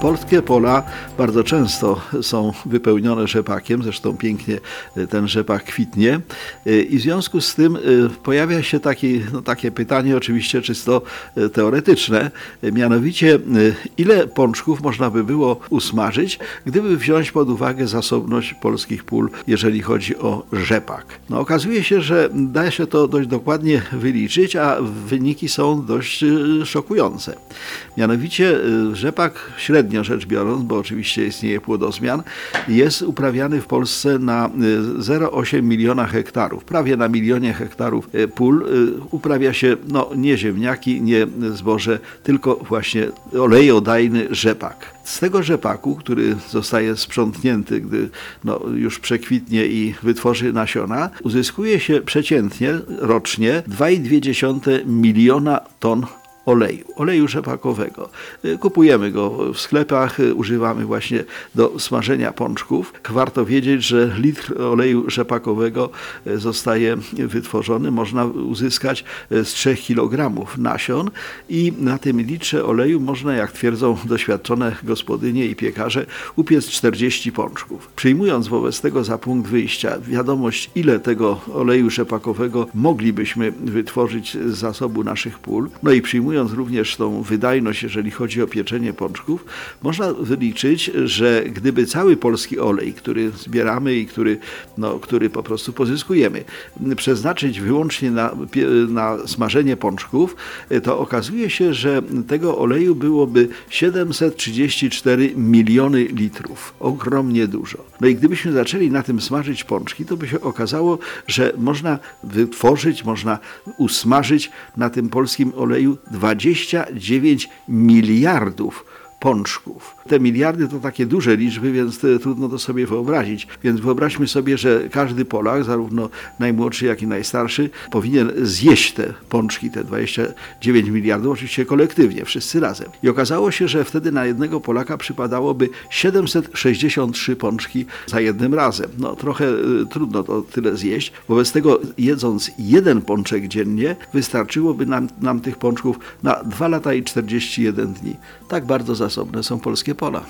Polskie pola bardzo często są wypełnione rzepakiem, zresztą pięknie ten rzepak kwitnie i w związku z tym pojawia się no takie pytanie, oczywiście czysto teoretyczne, mianowicie ile pączków można by było usmażyć, gdyby wziąć pod uwagę zasobność polskich pól, jeżeli chodzi o rzepak. No, okazuje się, że da się to dość dokładnie wyliczyć, a wyniki są dość szokujące. Mianowicie rzepak średnio średnio rzecz biorąc, bo oczywiście istnieje płodozmian, jest uprawiany w Polsce na 0,8 miliona hektarów. Prawie na milionie hektarów pól uprawia się no, nie ziemniaki, nie zboże, tylko właśnie olejodajny rzepak. Z tego rzepaku, który zostaje sprzątnięty, gdy no, już przekwitnie i wytworzy nasiona, uzyskuje się przeciętnie rocznie 2,2 miliona ton oleju, oleju rzepakowego. Y, kupujemy go w sklepach, y, używamy właśnie do smażenia pączków. Warto wiedzieć, że litr oleju rzepakowego y, zostaje wytworzony, można uzyskać z 3 kg nasion i na tym litrze oleju można, jak twierdzą doświadczone gospodynie i piekarze, upiec 40 pączków. Przyjmując wobec tego za punkt wyjścia wiadomość, ile tego oleju rzepakowego moglibyśmy wytworzyć z zasobu naszych pól, no i przyjmując porównując również tą wydajność, jeżeli chodzi o pieczenie pączków, można wyliczyć, że gdyby cały polski olej, który zbieramy i który, no, który po prostu pozyskujemy, przeznaczyć wyłącznie na, na smażenie pączków, to okazuje się, że tego oleju byłoby 734 miliony litrów. Ogromnie dużo. No i gdybyśmy zaczęli na tym smażyć pączki, to by się okazało, że można wytworzyć, można usmażyć na tym polskim oleju 29 miliardów pączków. Te miliardy to takie duże liczby, więc trudno to sobie wyobrazić. Więc wyobraźmy sobie, że każdy Polak, zarówno najmłodszy, jak i najstarszy, powinien zjeść te pączki, te 29 miliardów, oczywiście kolektywnie, wszyscy razem. I okazało się, że wtedy na jednego Polaka przypadałoby 763 pączki za jednym razem. No trochę y, trudno to tyle zjeść. Wobec tego jedząc jeden pączek dziennie, wystarczyłoby nam, nam tych pączków na 2 lata i 41 dni. Tak bardzo zasobne są polskie pola.